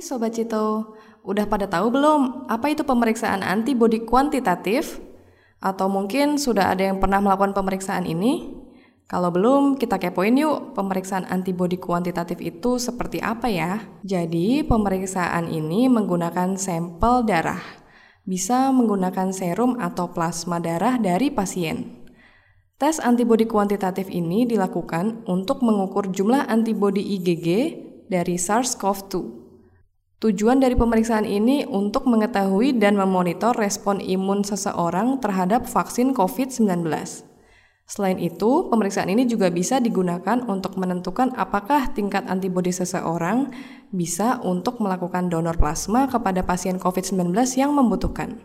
Sobat Cito, udah pada tahu belum apa itu pemeriksaan antibodi kuantitatif? Atau mungkin sudah ada yang pernah melakukan pemeriksaan ini? Kalau belum, kita kepoin yuk pemeriksaan antibodi kuantitatif itu seperti apa ya. Jadi, pemeriksaan ini menggunakan sampel darah. Bisa menggunakan serum atau plasma darah dari pasien. Tes antibodi kuantitatif ini dilakukan untuk mengukur jumlah antibodi IgG dari SARS-CoV-2. Tujuan dari pemeriksaan ini untuk mengetahui dan memonitor respon imun seseorang terhadap vaksin COVID-19. Selain itu, pemeriksaan ini juga bisa digunakan untuk menentukan apakah tingkat antibodi seseorang bisa untuk melakukan donor plasma kepada pasien COVID-19 yang membutuhkan.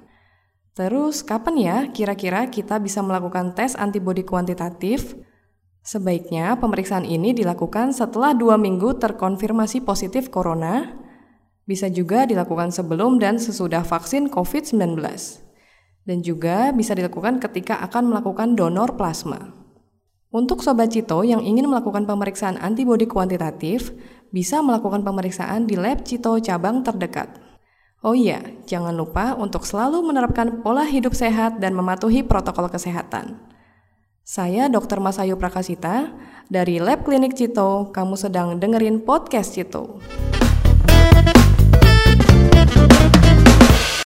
Terus, kapan ya kira-kira kita bisa melakukan tes antibodi kuantitatif? Sebaiknya pemeriksaan ini dilakukan setelah dua minggu terkonfirmasi positif corona, bisa juga dilakukan sebelum dan sesudah vaksin COVID-19. Dan juga bisa dilakukan ketika akan melakukan donor plasma. Untuk Sobat Cito yang ingin melakukan pemeriksaan antibodi kuantitatif, bisa melakukan pemeriksaan di lab Cito cabang terdekat. Oh iya, jangan lupa untuk selalu menerapkan pola hidup sehat dan mematuhi protokol kesehatan. Saya Dr. Masayu Prakasita dari Lab Klinik Cito. Kamu sedang dengerin podcast Cito.